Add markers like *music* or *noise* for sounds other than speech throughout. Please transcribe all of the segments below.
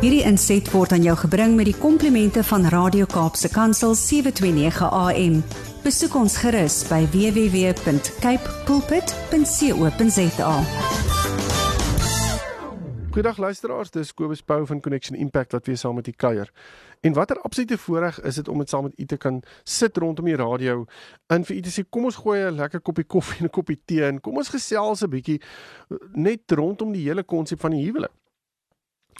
Hierdie inset word aan jou gebring met die komplimente van Radio Kaapse Kansel 729 AM. Besoek ons gerus by www.cape pulpit.co.za. Goeiedag luisteraars, dis Kobus Pau van Connection Impact wat weer saam met u kuier. En watter absolute voorreg is dit om met saam met u te kan sit rondom die radio en vir u te sê kom ons gooi 'n lekker koppie koffie en 'n koppie tee en kom ons gesels 'n bietjie net rondom die hele konsep van die huwelik.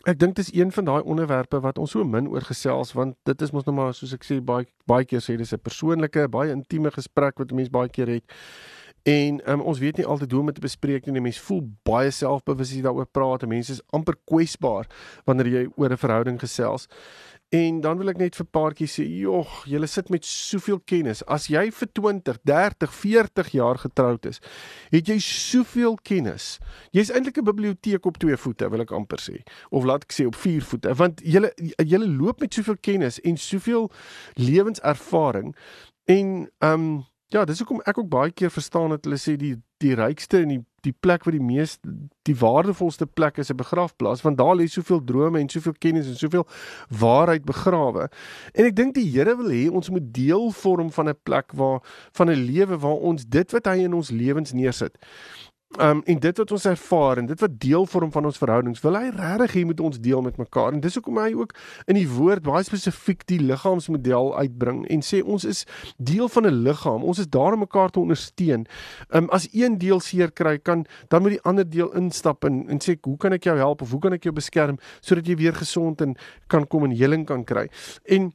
Ek dink dit is een van daai onderwerpe wat ons so min oor gesels want dit is mos nou maar soos ek sê baie baie keer sê dis 'n persoonlike, baie intieme gesprek wat 'n mens baie keer het. En um, ons weet nie altyd hoe om dit te bespreek nie. Mense voel baie selfbewus as jy daaroor praat. Mense is amper kwesbaar wanneer jy oor 'n verhouding gesels. En dan wil ek net vir paartjie sê, "Jog, julle sit met soveel kennis. As jy vir 20, 30, 40 jaar getroud is, het jy soveel kennis. Jy's eintlik 'n biblioteek op twee voete, wil ek amper sê, of laat ek sê op vier voete, want julle julle loop met soveel kennis en soveel lewenservaring en ehm um, Ja, dis hoekom ek ook baie keer verstaan dat hulle sê die die rykste en die die plek wat die mees die waardevolste plek is 'n begrafplaas want daar lê soveel drome en soveel kennis en soveel waarheid begrawe. En ek dink die Here wil hê ons moet deel vorm van 'n plek waar van 'n lewe waar ons dit wat hy in ons lewens neersit Um en dit wat ons ervaar en dit wat deel vorm van ons verhoudings, wil hy regtig hê moet ons deel met mekaar. En dis hoekom hy ook in die woord baie spesifiek die liggaamsmodel uitbring en sê ons is deel van 'n liggaam. Ons is daar om mekaar te ondersteun. Um as een deel seer kry, kan dan moet die ander deel instap en en sê hoe kan ek jou help of hoe kan ek jou beskerm sodat jy weer gesond en kan kom en heling kan kry. En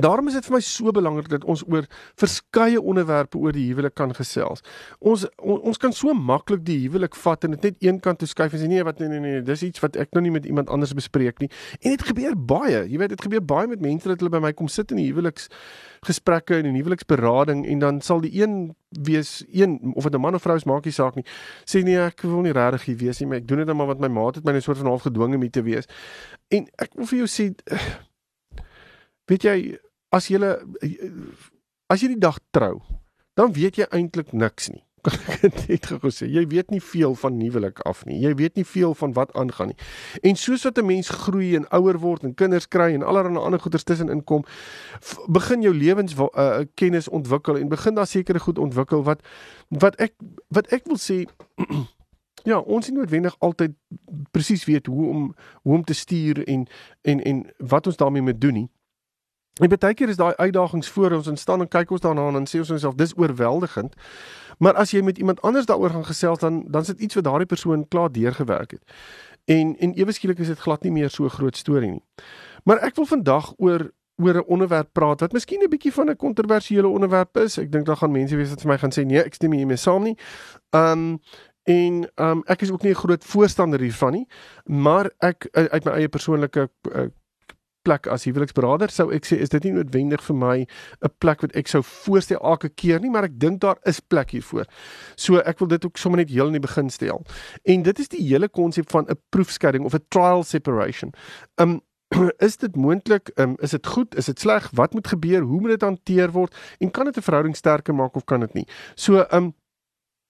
Daarom is dit vir my so belangrik dat ons oor verskeie onderwerpe oor die huwelik kan gesels. Ons on, ons kan so maklik die huwelik vat en dit net een kant toe skuif en sê nee wat nee nee nee dis iets wat ek nou nie met iemand anders bespreek nie. En dit gebeur baie. Jy weet dit gebeur baie met mense dat hulle by my kom sit in die huweliks gesprekke en in huweliksberading en dan sal die een wees een of dit 'n man of vrou is maak nie saak nie. Sê nee ek wil nie regtig hier wees nie, maar ek doen dit net maar wat my maat het my net soort van half gedwing om hier te wees. En ek wil vir jou sê *sighs* weet jy as jy as jy die dag trou, dan weet jy eintlik niks nie. Kan *laughs* ek net gou sê, jy weet nie veel van nuwelik af nie. Jy weet nie veel van wat aangaan nie. En soos wat 'n mens groei en ouer word en kinders kry en allerlei ander goeders tussenin kom, begin jou lewens uh, kennis ontwikkel en begin daar sekere goed ontwikkel wat wat ek wat ek wil sê *clears throat* Ja, ons is noodwendig altyd presies weet hoe om hoe om te stuur en en en wat ons daarmee moet doen nie. En baie keer is daai uitdagings voor ons en staan en kyk ons daarna en sê ons onsself dis oorweldigend. Maar as jy met iemand anders daaroor gaan gesels dan dan is dit iets wat daardie persoon klaar deurgewerk het. En en ewe skielik is dit glad nie meer so 'n groot storie nie. Maar ek wil vandag oor oor 'n onderwerp praat wat miskien 'n bietjie van 'n kontroversiële onderwerp is. Ek dink daar gaan mense wees wat vir my gaan sê nee, ek stem hiermee saam nie. Um en um ek is ook nie 'n groot voorstander hiervan nie, maar ek uit my eie persoonlike uh, plek as huweliksberader sou ek sê is dit nie noodwendig vir my 'n plek wat ek sou voorstel elke keer nie, maar ek dink daar is plek hiervoor. So ek wil dit ook sommer net heel in die begin stel. En dit is die hele konsep van 'n proefskeiding of 'n trial separation. Um *clears throat* is dit moontlik? Um, is dit goed? Is dit sleg? Wat moet gebeur? Hoe moet dit hanteer word? En kan dit 'n verhouding sterker maak of kan dit nie? So, um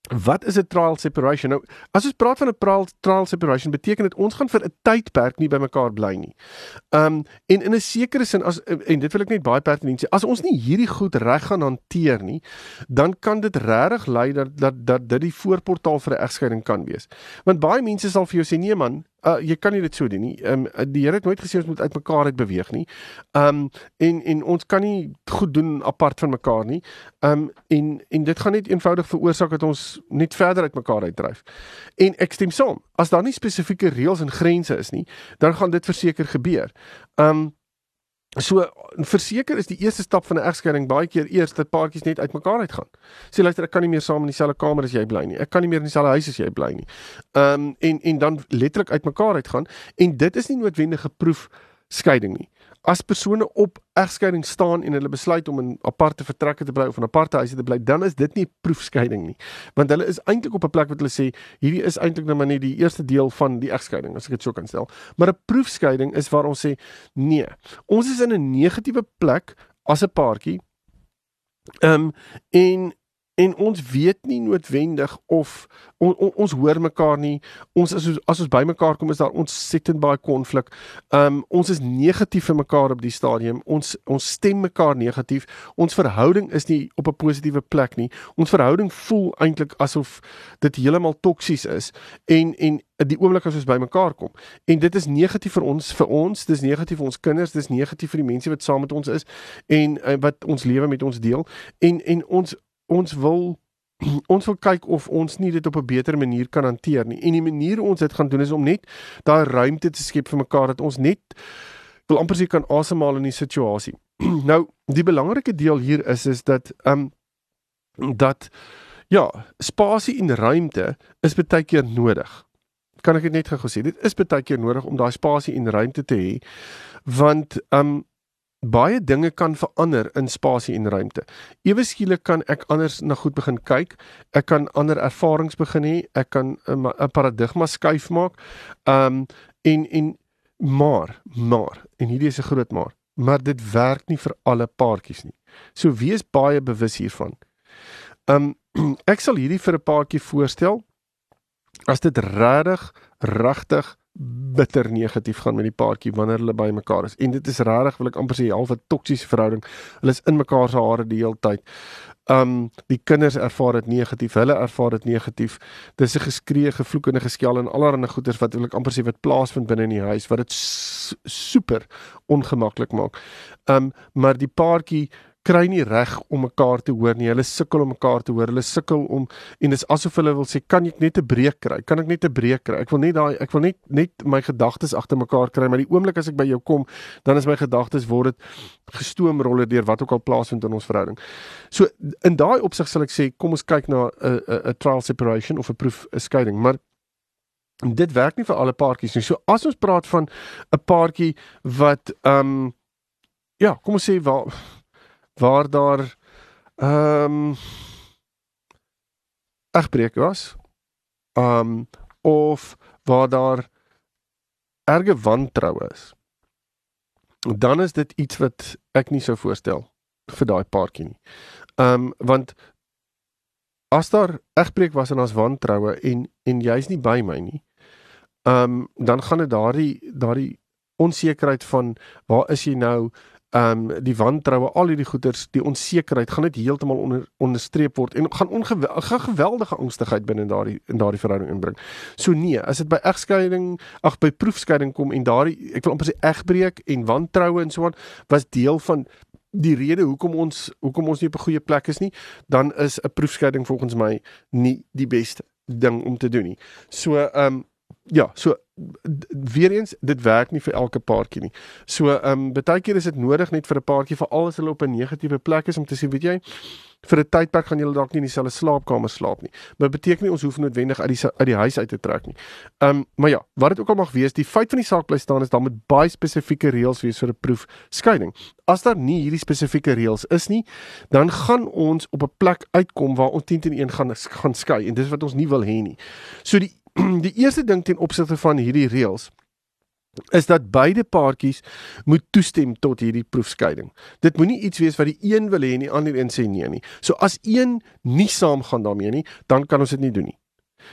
Wat is 'n trial separation? Nou, as ons praat van 'n trial, trial separation, beteken dit ons gaan vir 'n tydperk nie by mekaar bly nie. Um en in 'n sekere sin as en dit wil ek net baie pertinent sê, as ons nie hierdie goed reg gaan hanteer nie, dan kan dit regtig lei dat dat dat dit die voorportaal vir 'n egskeiding kan wees. Want baie mense sal vir jou sê nee man, uh, jy kan nie dit so doen nie. Ehm um, die Here het nooit gesê ons moet uitmekaar uit beweeg nie. Ehm um, en en ons kan nie goed doen apart van mekaar nie. Ehm um, en en dit gaan net eenvoudig veroorsaak dat ons net verder uitmekaar uitdryf. En ek stem saam. As daar nie spesifieke reëls en grense is nie, dan gaan dit verseker gebeur. Ehm um, So verseker is die eerste stap van 'n egskeiding baie keer eers dat paartjies net uitmekaar uitgaan. Sê luister, ek kan nie meer saam in dieselfde kamer as jy bly nie. Ek kan nie meer in dieselfde huis as jy bly nie. Ehm um, en en dan letterlik uitmekaar uitgaan en dit is nie noodwendige proef skeiding nie as persone op egskeiding staan en hulle besluit om in aparte vertrekke te bly of in aparte huise te bly, dan is dit nie proefskeiding nie. Want hulle is eintlik op 'n plek wat hulle sê hierdie is eintlik nou maar net die eerste deel van die egskeiding, as ek dit so kan stel. Maar 'n proefskeiding is waar ons sê nee, ons is in 'n negatiewe plek as 'n paartjie. Ehm um, en en ons weet nie noodwendig of on, on, ons hoor mekaar nie. Ons as as ons bymekaar kom is daar ontsettend baie konflik. Um ons is negatief vir mekaar op die stadium. Ons ons stem mekaar negatief. Ons verhouding is nie op 'n positiewe plek nie. Ons verhouding voel eintlik asof dit heeltemal toksies is en en die oomblik as ons bymekaar kom. En dit is negatief vir ons vir ons, dis negatief vir ons kinders, dis negatief vir die mense wat saam met ons is en uh, wat ons lewe met ons deel. En en ons ons wil *clears throat* ons wil kyk of ons nie dit op 'n beter manier kan hanteer nie. En die manier ons dit gaan doen is om net daai ruimte te skep vir mekaar dat ons net wil amper sê kan asemhaal in die situasie. *clears throat* nou, die belangrike deel hier is is dat ehm um, dat ja, spasie en ruimte is baie keer nodig. Kan ek dit net gou sê? Dit is baie keer nodig om daai spasie en ruimte te hê want ehm um, baie dinge kan verander in spasie en ruimte. Ewe skielik kan ek anders na goed begin kyk. Ek kan ander ervarings begin hê. Ek kan 'n paradigma skuif maak. Um en en maar maar en hierdie is 'n groot maar. Maar dit werk nie vir alle paartjies nie. So wees baie bewus hiervan. Um *clears throat* ek sal hierdie vir 'n paartjie voorstel as dit regtig regtig bitter negatief gaan met die paartjie wanneer hulle by mekaar is. En dit is regtig wil ek amper sê half 'n toksiese verhouding. Hulle is in mekaar se hare die hele tyd. Um die kinders ervaar dit negatief, hulle ervaar dit negatief. Dis 'n geskree, gevloek en geskel en allerlei goeters wat wil ek amper sê wat plaasvind binne in die huis wat dit super ongemaklik maak. Um maar die paartjie kry nie reg om mekaar te hoor nie. Hulle sukkel om mekaar te hoor. Hulle sukkel om en dit is asof hulle wil sê, "Kan ek net 'n breek kry? Kan ek net 'n breek kry? Ek wil net daai ek wil net net my gedagtes agter mekaar kry, maar die oomblik as ek by jou kom, dan is my gedagtes word dit gestoomrolle deur wat ook al plaasvind in ons verhouding." So in daai opsig sal ek sê, kom ons kyk na 'n 'n trial separation of 'n proef 'n skeiding, maar dit werk nie vir alle paartjies nie. So as ons praat van 'n paartjie wat ehm um, ja, kom ons sê waar waar daar ehm um, egbreek was. Ehm um, of waar daar erge wantroue is. Dan is dit iets wat ek nie sou voorstel vir daai paartjie nie. Ehm um, want as daar egbreek was en as wantroue en en jy's nie by my nie. Ehm um, dan gaan dit daardie daardie onsekerheid van waar is jy nou? Ehm um, die wantroue, al hierdie goeters, die onsekerheid gaan net heeltemal onder onderstreep word en gaan ongeweldige geweldige angstigheid binne in daardie in daardie verhouding inbring. So nee, as dit by egskeiding, ag by proefskeiding kom en daardie ek wil amper sê egbreek en wantroue en so aan was deel van die rede hoekom ons hoekom ons nie op 'n goeie plek is nie, dan is 'n proefskeiding volgens my nie die beste ding om te doen nie. So ehm um, ja, so weer eens dit werk nie vir elke paartjie nie. So ehm um, baie keer is dit nodig net vir 'n paartjie veral as hulle op 'n negatiewe plek is om te sê, weet jy, vir 'n tydperk gaan julle dalk nie in dieselfde slaapkamer slaap nie. Maar beteken nie ons hoef noodwendig uit die uit die huis uit te trek nie. Ehm um, maar ja, wat dit ook al mag wees, die feit van die saak bly staan is dan met baie spesifieke reëls wees vir 'n proef skeiding. As daar nie hierdie spesifieke reëls is nie, dan gaan ons op 'n plek uitkom waar ons 10 teen 1 gaan gaan skei en dis wat ons nie wil hê nie. So die *clears throat* die eerste ding ten opsigte van hierdie reëls is dat beide paartjies moet toestem tot hierdie proefskeiding. Dit moenie iets wees wat die een wil hê en die ander een sê nee nie. So as een nie saamgaan daarmee nie, dan kan ons dit nie doen nie.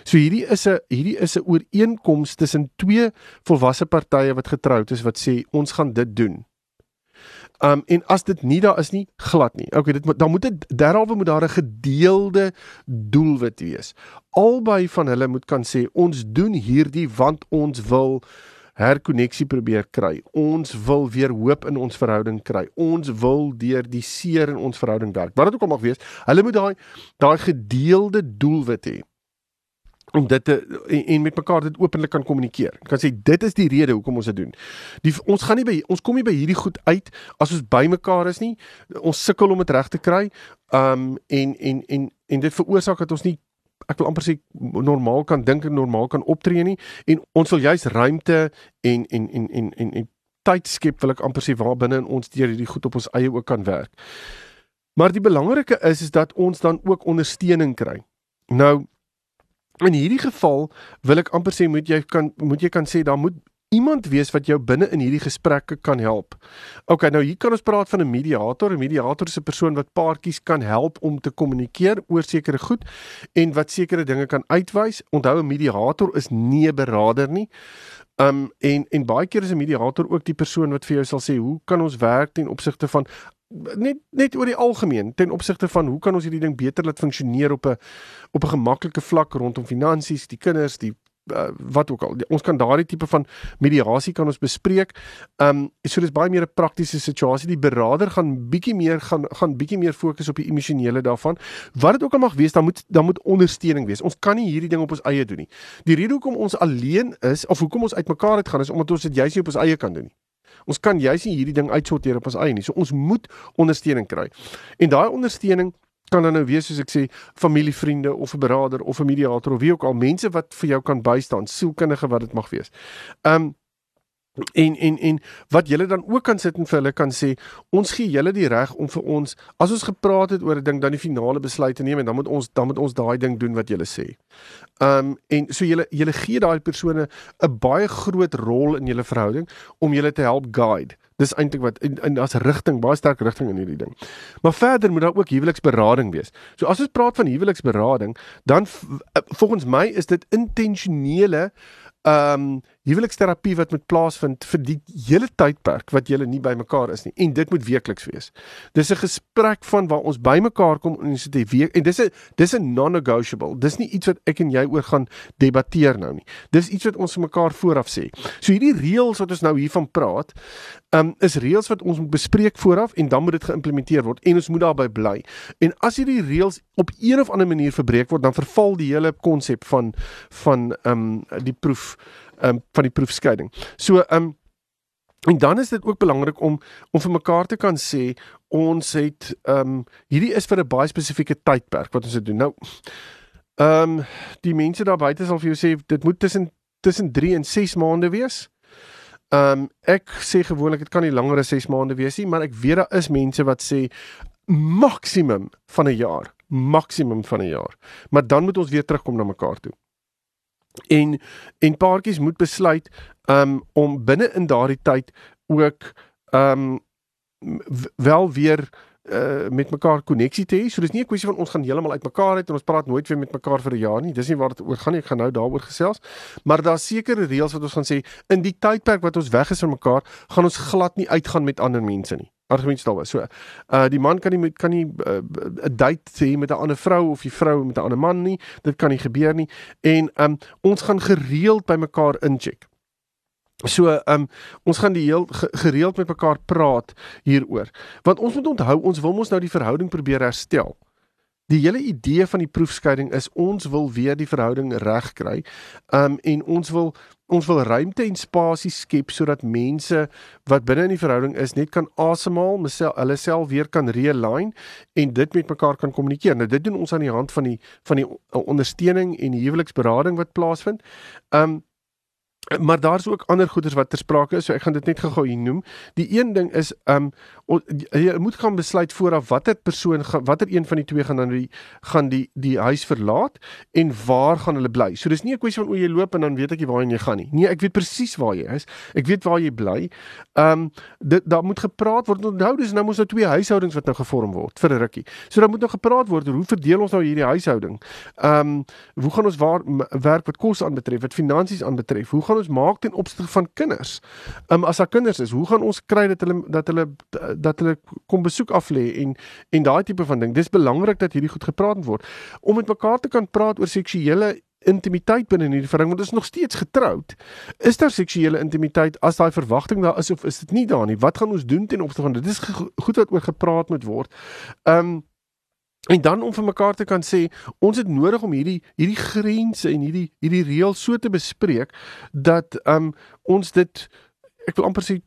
So hierdie is 'n hierdie is 'n ooreenkoms tussen twee volwasse partye wat getroud is wat sê ons gaan dit doen. Um en as dit nie daar is nie, glad nie. Okay, dit dan moet dit derhalwe moet daar 'n gedeelde doelwit wees. Albei van hulle moet kan sê ons doen hierdie want ons wil herkonneksie probeer kry. Ons wil weer hoop in ons verhouding kry. Ons wil deur die seer in ons verhouding werk. Wat dit ook al mag wees, hulle moet daai daai gedeelde doelwit hê om dit te en, en met mekaar dit openlik kan kommunikeer. Kan sê dit is die rede hoekom ons dit doen. Die ons gaan nie by ons kom nie by hierdie goed uit as ons by mekaar is nie. Ons sukkel om dit reg te kry. Um en en en en dit veroorsaak dat ons nie ek wil amper sê normaal kan dink en normaal kan optree nie en ons wil juis ruimte en en en en en, en tyd skep wil ek amper sê waar binne in ons deur hierdie goed op ons eie ook kan werk. Maar die belangrike is is dat ons dan ook ondersteuning kry. Nou In hierdie geval wil ek amper sê moet jy kan moet jy kan sê daar moet iemand wees wat jou binne in hierdie gesprekke kan help. OK, nou hier kan ons praat van 'n mediator. 'n Mediator is 'n persoon wat paartjies kan help om te kommunikeer oor sekere goed en wat sekere dinge kan uitwys. Onthou 'n mediator is nie 'n beraader nie. Um en en baie keer is 'n mediator ook die persoon wat vir jou sal sê hoe kan ons werk ten opsigte van net net oor die algemeen ten opsigte van hoe kan ons hierdie ding beter laat funksioneer op 'n op 'n gemaklike vlak rondom finansies, die kinders, die uh, wat ook al. Ons kan daardie tipe van mediasie kan ons bespreek. Ehm um, so dis baie meer 'n praktiese situasie. Die beraader gaan bietjie meer gaan gaan bietjie meer fokus op die emosionele daarvan. Wat dit ook al mag wees, dan moet dan moet ondersteuning wees. Ons kan nie hierdie ding op ons eie doen nie. Die rede hoekom ons alleen is of hoekom ons uitmekaar uit gaan is omdat ons dit juis nie op ons eie kan doen nie. Ons kan juis nie hierdie ding uitsorteer op ons eie nie. So ons moet ondersteuning kry. En daai ondersteuning kan dan nou wees soos ek sê familievriende of 'n beraader of 'n mediator of wie ook al mense wat vir jou kan bystaan, sielkundige wat dit mag wees. Um En en en wat julle dan ook kan sit en vir hulle kan sê, ons gee julle die reg om vir ons as ons gepraat het oor 'n ding dan die finale besluit te neem en dan moet ons dan moet ons daai ding doen wat julle sê. Um en so julle julle gee daai persone 'n baie groot rol in julle verhouding om julle te help guide. Dis eintlik wat en, en daar's rigting, baie sterk rigting in hierdie ding. Maar verder moet daar ook huweliksberading wees. So as ons praat van huweliksberading, dan eh, volgens my is dit intentionele um, huweliksterapie wat moet plaasvind vir die hele tydperk wat julle nie bymekaar is nie en dit moet weekliks wees. Dis 'n gesprek van waar ons bymekaar kom en ons dit week en dis 'n dis 'n non-negotiable. Dis nie iets wat ek en jy oor gaan debatteer nou nie. Dis iets wat ons mekaar vooraf sê. So hierdie reëls wat ons nou hiervan praat, um, is reëls wat ons moet bespreek vooraf en dan moet dit geïmplementeer word en ons moet daarbey bly. En as hierdie reëls op een of ander manier verbreek word, dan verval die hele konsep van van ehm um, die proef um, van die proefskeiding. So ehm um, en dan is dit ook belangrik om om vir mekaar te kan sê ons het ehm um, hierdie is vir 'n baie spesifieke tydperk wat ons dit doen. Nou ehm um, die mense daar buite sal vir jou sê dit moet tussen tussen 3 en 6 maande wees. Ehm um, ek sê gewoonlik dit kan nie langer as 6 maande wees nie, maar ek weet daar is mense wat sê maksimum van 'n jaar, maksimum van 'n jaar. Maar dan moet ons weer terugkom na mekaar toe en en paartjies moet besluit um om binne in daardie tyd ook um wel weer uh, met mekaar koneksie te hê. So dis nie 'n kwessie van ons gaan heeltemal uitmekaar uit en ons praat nooit weer met mekaar vir 'n jaar nie. Dis nie waar dit oor gaan nie. Ek gaan nou daaroor gesels. Maar daar's sekere reëls wat ons gaan sê in die tydperk wat ons weg is van mekaar, gaan ons glad nie uitgaan met ander mense nie argumente daar was. So uh die man kan nie met kan nie 'n uh, date hê met 'n ander vrou of die vrou met 'n ander man nie. Dit kan nie gebeur nie. En um ons gaan gereeld by mekaar incheck. So um ons gaan die heel gereeld met mekaar praat hieroor. Want ons moet onthou ons wil mos nou die verhouding probeer herstel. Die hele idee van die proefskeiding is ons wil weer die verhouding regkry. Um en ons wil ons wil ruimte en spasie skep sodat mense wat binne in die verhouding is net kan asemhaal, myself hulle self weer kan realign en dit met mekaar kan kommunikeer. Nou dit doen ons aan die hand van die van die ondersteuning en die huweliksberading wat plaasvind. Um maar daar's ook ander goeders wat ter sprake is, so ek gaan dit net gou-gou hier noem. Die een ding is um jy moet gaan besluit vooraf watter persoon gaan watter een van die twee gaan dan die gaan die die huis verlaat en waar gaan hulle bly. So dis nie 'n kwessie van o jy loop en dan weet ek jy waarheen jy gaan nie. Nee, ek weet presies waar jy is. Ek weet waar jy bly. Um dit daar moet gepraat word. Onthou dis nou mos nou twee huishoudings wat nou gevorm word vir 'n rukkie. So daar moet nou gepraat word oor hoe verdeel ons nou hierdie huishouding? Um hoe gaan ons waar werk wat kos aanbetref, wat finansies aanbetref? Hoe gaan ons maak ten opsigte van kinders? Um as daar kinders is, hoe gaan ons kry dat hulle dat hulle dat hulle kom besoek af lê en en daai tipe van ding. Dis belangrik dat hierdie goed gepraat word om met mekaar te kan praat oor seksuele intimiteit binne in hierdie verhouding want ons is nog steeds getroud. Is daar seksuele intimiteit as daai verwagting daar is of is dit nie daar nie? Wat gaan ons doen ten opsigte van dit? Dis goed wat oor gepraat moet word. Um en dan om vir mekaar te kan sê ons het nodig om hierdie hierdie grense en hierdie hierdie reëls so te bespreek dat um ons dit ek wil amper sê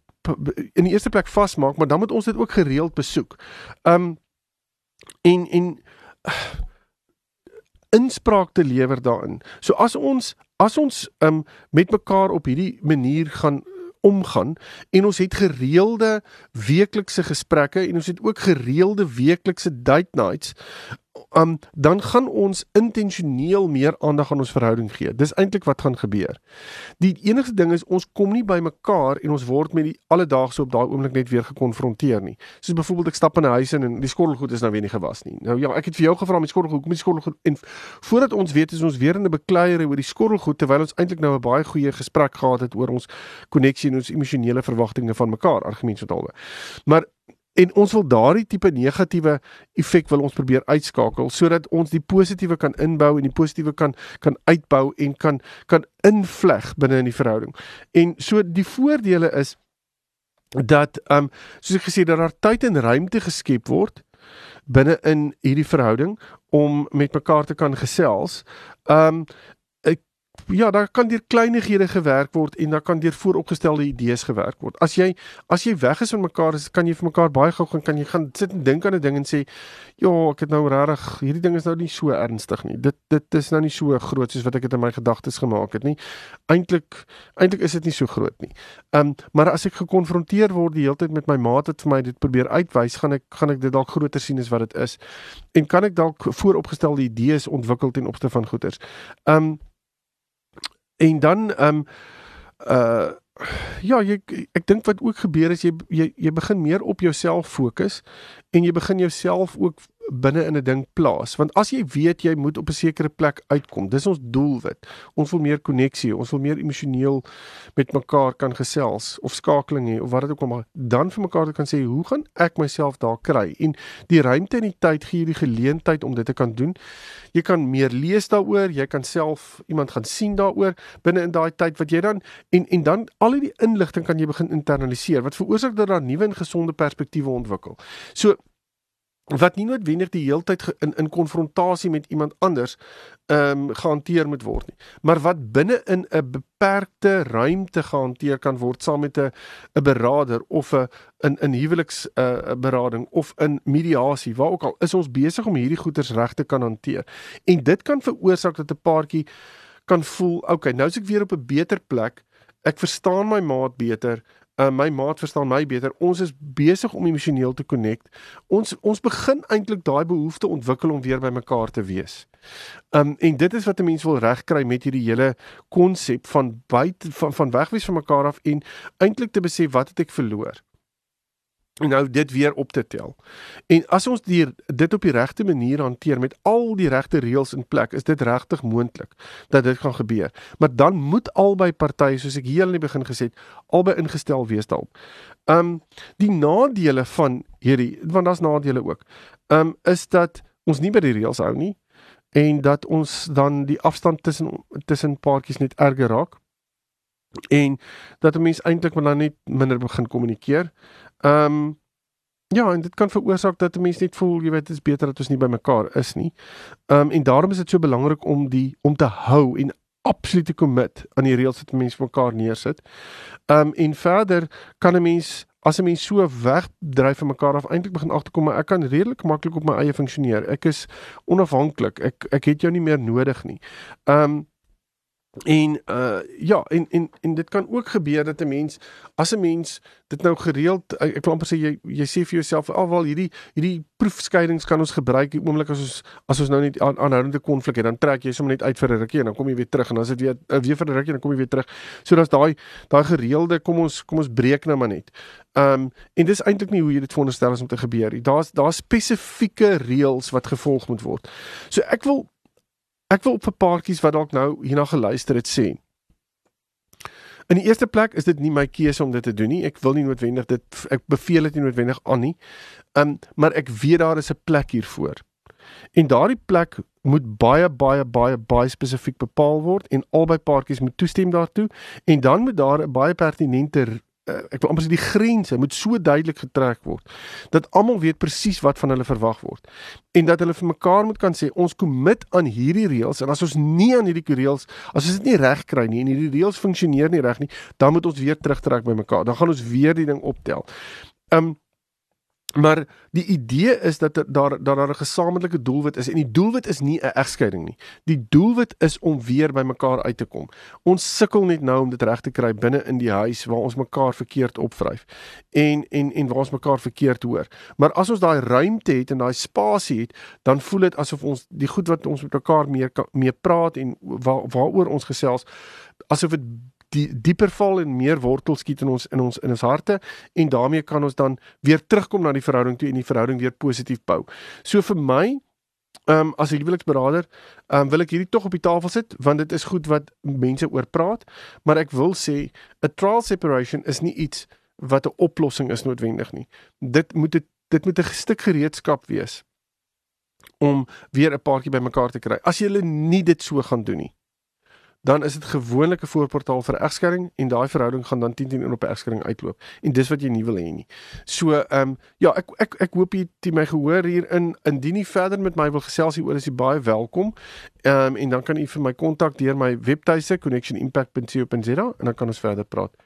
in die eerste plek vasmaak, maar dan moet ons dit ook gereeld besoek. Um en en *sighs* inspraak te lewer daarin. So as ons as ons um met mekaar op hierdie manier gaan omgaan en ons het gereelde weeklikse gesprekke en ons het ook gereelde weeklikse date nights um, dan gaan ons intentioneel meer aandag aan ons verhouding gee. Dis eintlik wat gaan gebeur. Die enigste ding is ons kom nie by mekaar en ons word met die alledaagse op daai oomblik net weer gekonfronteer nie. Soos byvoorbeeld ek stap in 'n huis in en die skottelgoed is nou weer nie gewas nie. Nou ja, ek het vir jou gevra met skottelgoed, kom die skottelgoed en voordat ons weet is ons weer in 'n bekleierery oor die skottelgoed terwyl ons eintlik nou 'n baie goeie gesprek gehad het oor ons koneksie en ons emosionele verwagtinge van mekaar, argumentsvertaalwe. Maar en ons wil daardie tipe negatiewe effek wil ons probeer uitskakel sodat ons die positiewe kan inbou en die positiewe kan kan uitbou en kan kan invleg binne in die verhouding. En so die voordele is dat ehm um, soos ek gesê dat daar tyd en ruimte geskep word binne in hierdie verhouding om met mekaar te kan gesels. Ehm um, ja, daar kan deur kleinighede gewerk word en daar kan deur vooropgestelde idees gewerk word. As jy as jy weg is van mekaar, is kan jy vir mekaar baie gou gaan kan jy gaan sit en dink aan 'n ding en sê, "Ja, ek het nou regtig, hierdie ding is nou nie so ernstig nie. Dit dit is nou nie so groot soos wat ek dit in my gedagtes gemaak het nie. Eintlik eintlik is dit nie so groot nie." Ehm, um, maar as ek gekonfronteer word die hele tyd met my maat het vir my dit probeer uitwys, gaan ek gaan ek dit dalk groter sien as wat dit is. En kan ek dalk vooropgestelde idees ontwikkel ten opsigte van goeders. Ehm um, En dan ehm um, uh ja, jy ek dink wat ook gebeur is jy jy jy begin meer op jouself fokus en jy begin jouself ook binne in 'n ding plaas. Want as jy weet jy moet op 'n sekere plek uitkom dis ons doelwit. Ons wil meer koneksie ons wil meer emosioneel met mekaar kan gesels of skakeling hê of wat dit ook al maar dan vir mekaar kan sê hoe gaan ek myself daar kry? En die ruimte en die tyd gee jy die geleentheid om dit te kan doen. Jy kan meer lees daaroor jy kan self iemand gaan sien daaroor binne in daai tyd wat jy dan en en dan al die inligting kan jy begin internaliseer wat veroorsaak dat daar nuwe en gesonde perspektiewe ontwikkel. So wat nie noodwendig die heeltyd in in konfrontasie met iemand anders ehm um, gehanteer moet word nie. Maar wat binne in 'n beperkte ruimte gehanteer kan word saam met 'n 'n beraader of 'n in in huweliks 'n uh, berading of in mediasie waar ook al is ons besig om hierdie goeters reg te kan hanteer. En dit kan veroorsaak dat 'n paartjie kan voel okay nou is ek weer op 'n beter plek. Ek verstaan my maat beter uh, my maat verstaan my beter. Ons is besig om emosioneel te connect. Ons ons begin eintlik daai behoefte ontwikkel om weer by mekaar te wees. Um en dit is wat 'n mens wil regkry met hierdie hele konsep van buite van van wegwees van mekaar af en eintlik te besef wat het ek verloor? En nou dit weer op te tel. En as ons die, dit op die regte manier hanteer met al die regte reëls in plek, is dit regtig moontlik dat dit gaan gebeur. Maar dan moet albei partye, soos ek heel in die begin gesê het, albei ingestel wees daarop. Um die nadele van hierdie, want daar's nadele ook. Um is dat ons nie by die reëls hou nie en dat ons dan die afstand tussen tussen paartjies net erger raak en dat 'n mens eintlik maar dan net minder begin kommunikeer. Ehm um, ja, en dit kan veroorsaak dat 'n mens net voel, jy weet, dit is beter dat ons nie by mekaar is nie. Ehm um, en daarom is dit so belangrik om die om te hou en absolute commit aan die reëls wat mense mekaar neersit. Ehm um, en verder kan 'n mens as 'n mens so wegdryf van mekaar af eintlik begin agterkom maar ek kan redelik maklik op my eie funksioneer. Ek is onafhanklik. Ek ek het jou nie meer nodig nie. Ehm um, En uh ja, en en en dit kan ook gebeur dat 'n mens as 'n mens dit nou gereeld ek wil amper sê jy jy sê vir jouself alwel hierdie hierdie proefskeidings kan ons gebruik die oomblik as ons as ons nou net aan, aanhoudende konflik het dan trek jy sommer net uit vir 'n rukkie en dan kom jy weer terug en dan is dit weer uh, weer vir 'n rukkie en dan kom jy weer terug. So daar's daai daai gereelde kom ons kom ons breek nou maar net. Um en dis eintlik nie hoe jy dit veronderstel is om te gebeur nie. Daar's daar's spesifieke reëls wat gevolg moet word. So ek wil Ek wil op vir paartjies wat dalk nou hierna geluister het sê. In die eerste plek is dit nie my keuse om dit te doen nie. Ek wil nie noodwendig dit ek beveel dit nie noodwendig aan nie. Um maar ek weet daar is 'n plek hiervoor. En daardie plek moet baie baie baie baie spesifiek bepaal word en albei paartjies moet toestem daartoe en dan moet daar 'n baie pertinente ek wil amper sê die grense moet so duidelik getrek word dat almal weet presies wat van hulle verwag word en dat hulle vir mekaar moet kan sê ons kommit aan hierdie reëls en as ons nie aan hierdie reëls as ons dit nie reg kry nie en hierdie reëls funksioneer nie reg nie dan moet ons weer terugtrek by mekaar dan gaan ons weer die ding optel. Um Maar die idee is dat daar dat daar 'n gesamentlike doelwit is en die doelwit is nie 'n egskeiding nie. Die doelwit is om weer by mekaar uit te kom. Ons sukkel net nou om dit reg te kry binne in die huis waar ons mekaar verkeerd opvryf en en en waar ons mekaar verkeerd hoor. Maar as ons daai ruimte het en daai spasie het, dan voel dit asof ons die goed wat ons met mekaar meer mee praat en waar, waaroor ons gesels asof dit die dieper val en meer wortels skiet in ons in ons in ons harte en daarmee kan ons dan weer terugkom na die verhouding toe en die verhouding weer positief bou. So vir my Ehm um, as huweliksberader, ehm um, wil ek hierdie tog op die tafel sit want dit is goed wat mense oor praat, maar ek wil sê 'n trial separation is nie iets wat 'n oplossing is noodwendig nie. Dit moet dit dit moet 'n stuk gereedskap wees om weer 'n paartjie bymekaar te kry. As jy nie dit so gaan doen nie, dan is dit gewoonlik 'n voorportaal vir egskeiding en daai verhouding gaan dan 10 teen 1 op egskeiding uitloop. En dis wat jy nie wil hê nie. So, ehm um, ja, ek ek ek hoop jy het my gehoor hier in indien jy verder met my wil gesels hier oor is jy baie welkom. Ehm um, en dan kan jy vir my kontak deur my webtuise connectionimpact.co.za en dan kan ons verder praat.